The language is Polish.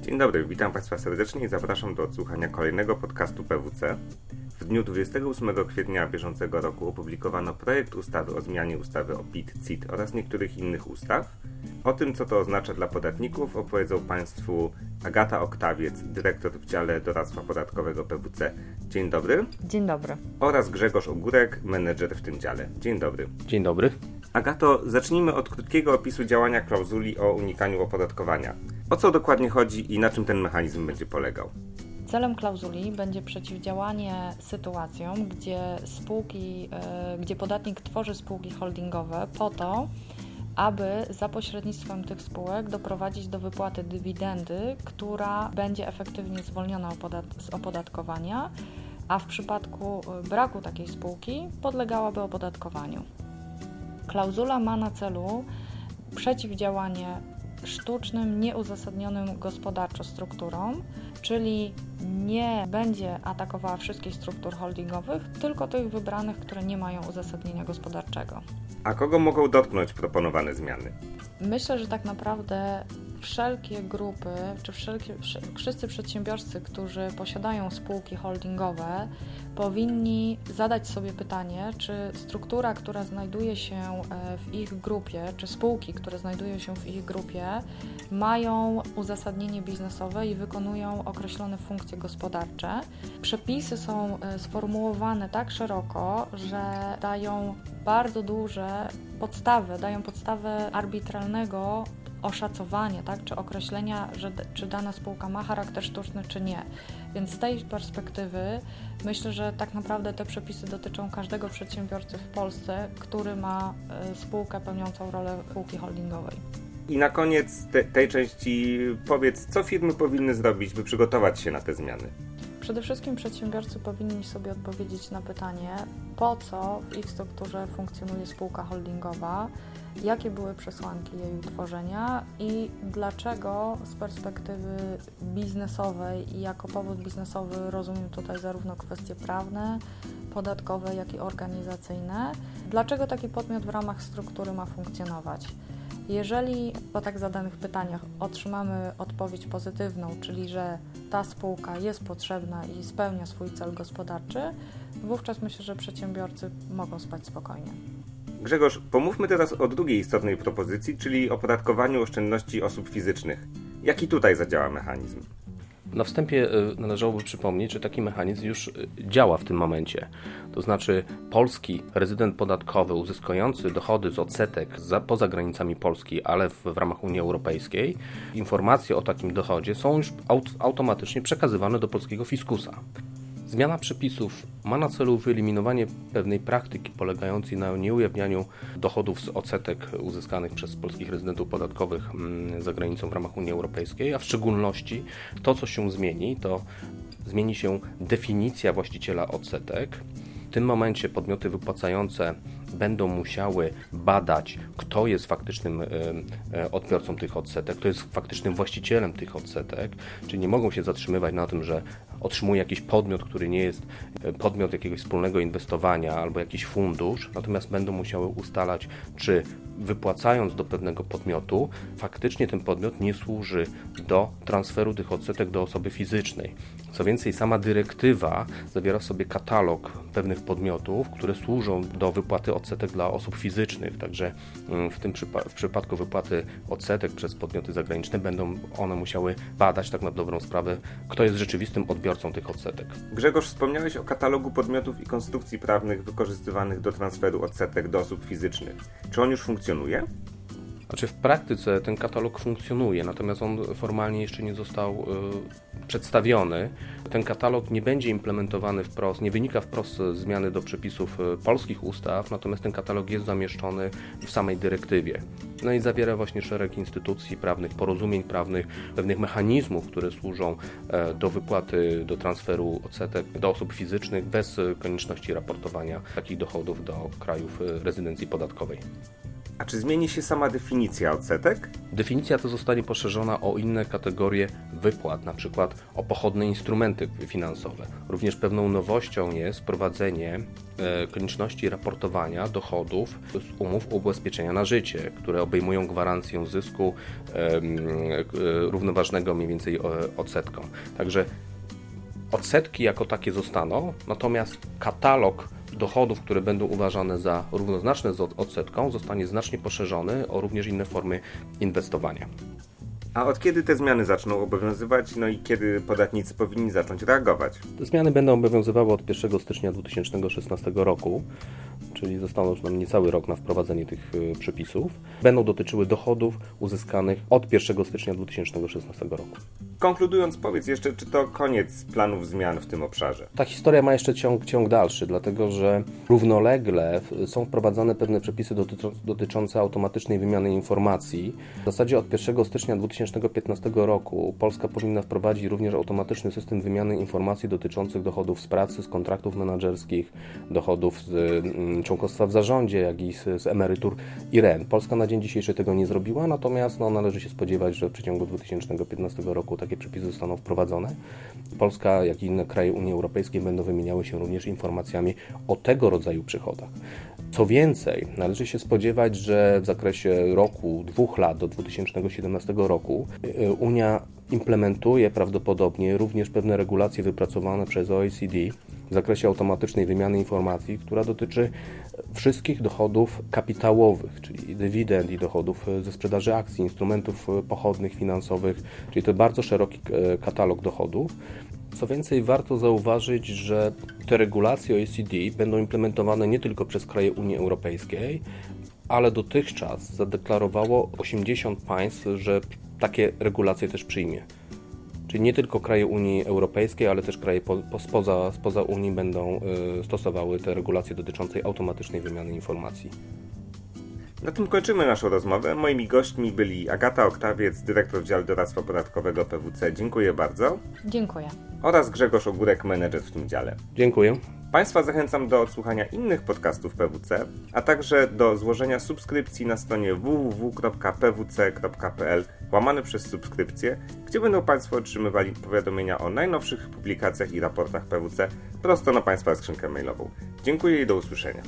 Dzień dobry, witam Państwa serdecznie i zapraszam do odsłuchania kolejnego podcastu PWC. W dniu 28 kwietnia bieżącego roku opublikowano projekt ustawy o zmianie ustawy o PIT, CIT oraz niektórych innych ustaw. O tym, co to oznacza dla podatników, opowiedzą Państwu Agata Oktawiec, dyrektor w dziale doradztwa podatkowego PWC. Dzień dobry. Dzień dobry. Oraz Grzegorz Ogórek, menedżer w tym dziale. Dzień dobry. Dzień dobry. Agato, zacznijmy od krótkiego opisu działania klauzuli o unikaniu opodatkowania. O co dokładnie chodzi i na czym ten mechanizm będzie polegał? Celem klauzuli będzie przeciwdziałanie sytuacjom, gdzie spółki, e, gdzie podatnik tworzy spółki holdingowe po to, aby za pośrednictwem tych spółek doprowadzić do wypłaty dywidendy, która będzie efektywnie zwolniona z opodatkowania, a w przypadku e, braku takiej spółki podlegałaby opodatkowaniu. Klauzula ma na celu przeciwdziałanie sztucznym, nieuzasadnionym gospodarczo strukturom, czyli nie będzie atakowała wszystkich struktur holdingowych, tylko tych wybranych, które nie mają uzasadnienia gospodarczego. A kogo mogą dotknąć proponowane zmiany? Myślę, że tak naprawdę wszelkie grupy, czy wszelkie, wszyscy przedsiębiorcy, którzy posiadają spółki holdingowe, powinni zadać sobie pytanie, czy struktura, która znajduje się e, w ich grupie, czy spółki, które znajdują się w ich grupie, mają uzasadnienie biznesowe i wykonują określone funkcje gospodarcze. Przepisy są e, sformułowane tak szeroko, że dają bardzo duże podstawy, dają podstawę arbitralnego oszacowania, tak, czy określenia, że, czy dana spółka ma charakter sztuczny, czy nie. Więc z tej perspektywy myślę, że tak naprawdę te przepisy dotyczą każdego przedsiębiorcy w Polsce, który ma e, spółkę pełniącą rolę spółki holdingowej. I na koniec te, tej części powiedz, co firmy powinny zrobić, by przygotować się na te zmiany? Przede wszystkim przedsiębiorcy powinni sobie odpowiedzieć na pytanie, po co w ich strukturze funkcjonuje spółka holdingowa, jakie były przesłanki jej utworzenia i dlaczego z perspektywy biznesowej i jako powód biznesowy rozumiem tutaj zarówno kwestie prawne, podatkowe, jak i organizacyjne, dlaczego taki podmiot w ramach struktury ma funkcjonować. Jeżeli po tak zadanych pytaniach otrzymamy odpowiedź pozytywną, czyli że ta spółka jest potrzebna i spełnia swój cel gospodarczy, wówczas myślę, że przedsiębiorcy mogą spać spokojnie. Grzegorz, pomówmy teraz o drugiej istotnej propozycji, czyli opodatkowaniu oszczędności osób fizycznych. Jaki tutaj zadziała mechanizm? Na wstępie e, należałoby przypomnieć, że taki mechanizm już e, działa w tym momencie. To znaczy, polski rezydent podatkowy uzyskujący dochody z odsetek za, poza granicami Polski, ale w, w ramach Unii Europejskiej, informacje o takim dochodzie są już aut, automatycznie przekazywane do polskiego fiskusa. Zmiana przepisów ma na celu wyeliminowanie pewnej praktyki polegającej na nieujawnianiu dochodów z odsetek uzyskanych przez polskich rezydentów podatkowych mm, za granicą w ramach Unii Europejskiej, a w szczególności to, co się zmieni, to zmieni się definicja właściciela odsetek. W tym momencie podmioty wypłacające będą musiały badać, kto jest faktycznym e, odbiorcą tych odsetek, kto jest faktycznym właścicielem tych odsetek, czyli nie mogą się zatrzymywać na tym, że otrzymuje jakiś podmiot, który nie jest e, podmiot jakiegoś wspólnego inwestowania albo jakiś fundusz, natomiast będą musiały ustalać, czy wypłacając do pewnego podmiotu, faktycznie ten podmiot nie służy do transferu tych odsetek do osoby fizycznej. Co więcej, sama dyrektywa zawiera w sobie katalog pewnych podmiotów, które służą do wypłaty odsetek dla osób fizycznych. Także mm, w tym przypa w przypadku wypłaty odsetek przez podmioty zagraniczne będą one musiały badać tak na dobrą sprawę, kto jest rzeczywistym odbiorcą tych odsetek. Grzegorz, wspomniałeś o katalogu podmiotów i konstrukcji prawnych wykorzystywanych do transferu odsetek do osób fizycznych. Czy on już funkcjonuje? Znaczy w praktyce ten katalog funkcjonuje, natomiast on formalnie jeszcze nie został y, przedstawiony. Ten katalog nie będzie implementowany wprost, nie wynika wprost z zmiany do przepisów y, polskich ustaw, natomiast ten katalog jest zamieszczony w samej dyrektywie. No i zawiera właśnie szereg instytucji prawnych, porozumień prawnych, pewnych mechanizmów, które służą y, do wypłaty, do transferu odsetek do osób fizycznych bez konieczności raportowania takich dochodów do krajów rezydencji podatkowej. A czy zmieni się sama definicja odsetek? Definicja ta zostanie poszerzona o inne kategorie wypłat, na przykład o pochodne instrumenty finansowe. Również pewną nowością jest wprowadzenie e, konieczności raportowania dochodów z umów ubezpieczenia na życie, które obejmują gwarancję zysku e, równoważnego mniej więcej e, odsetką. Także odsetki jako takie zostaną, natomiast katalog dochodów, które będą uważane za równoznaczne z odsetką, zostanie znacznie poszerzony o również inne formy inwestowania. A od kiedy te zmiany zaczną obowiązywać, no i kiedy podatnicy powinni zacząć reagować? Te zmiany będą obowiązywały od 1 stycznia 2016 roku, czyli zostało już nam niecały rok na wprowadzenie tych y, przepisów. Będą dotyczyły dochodów uzyskanych od 1 stycznia 2016 roku. Konkludując, powiedz jeszcze, czy to koniec planów zmian w tym obszarze? Ta historia ma jeszcze ciąg, ciąg dalszy, dlatego że równolegle są wprowadzane pewne przepisy dotyczące automatycznej wymiany informacji. W zasadzie od 1 stycznia 2015 roku Polska powinna wprowadzić również automatyczny system wymiany informacji dotyczących dochodów z pracy, z kontraktów menedżerskich, dochodów z mm, członkostwa w zarządzie, jak i z, z emerytur i rent. Polska na dzień dzisiejszy tego nie zrobiła, natomiast no, należy się spodziewać, że w przeciągu 2015 roku takie przepisy zostaną wprowadzone. Polska, jak i inne kraje Unii Europejskiej będą wymieniały się również informacjami o tego rodzaju przychodach. Co więcej, należy się spodziewać, że w zakresie roku, dwóch lat do 2017 roku y, Unia implementuje prawdopodobnie również pewne regulacje wypracowane przez OECD w zakresie automatycznej wymiany informacji, która dotyczy wszystkich dochodów kapitałowych, czyli dywidend i dochodów ze sprzedaży akcji, instrumentów pochodnych finansowych, czyli to bardzo szeroki e, katalog dochodów. Co więcej, warto zauważyć, że te regulacje OECD będą implementowane nie tylko przez kraje Unii Europejskiej, ale dotychczas zadeklarowało 80 państw, że takie regulacje też przyjmie. Czyli nie tylko kraje Unii Europejskiej, ale też kraje po, po, spoza, spoza Unii będą y, stosowały te regulacje dotyczące automatycznej wymiany informacji. Na tym kończymy naszą rozmowę. Moimi gośćmi byli Agata Oktawiec, dyrektor Dział Doradztwa Podatkowego PWC. Dziękuję bardzo. Dziękuję. Oraz Grzegorz Ogórek, menedżer w tym dziale. Dziękuję. Państwa zachęcam do odsłuchania innych podcastów PWC, a także do złożenia subskrypcji na stronie www.pwc.pl łamane przez subskrypcję, gdzie będą Państwo otrzymywali powiadomienia o najnowszych publikacjach i raportach PWC prosto na Państwa skrzynkę mailową. Dziękuję i do usłyszenia.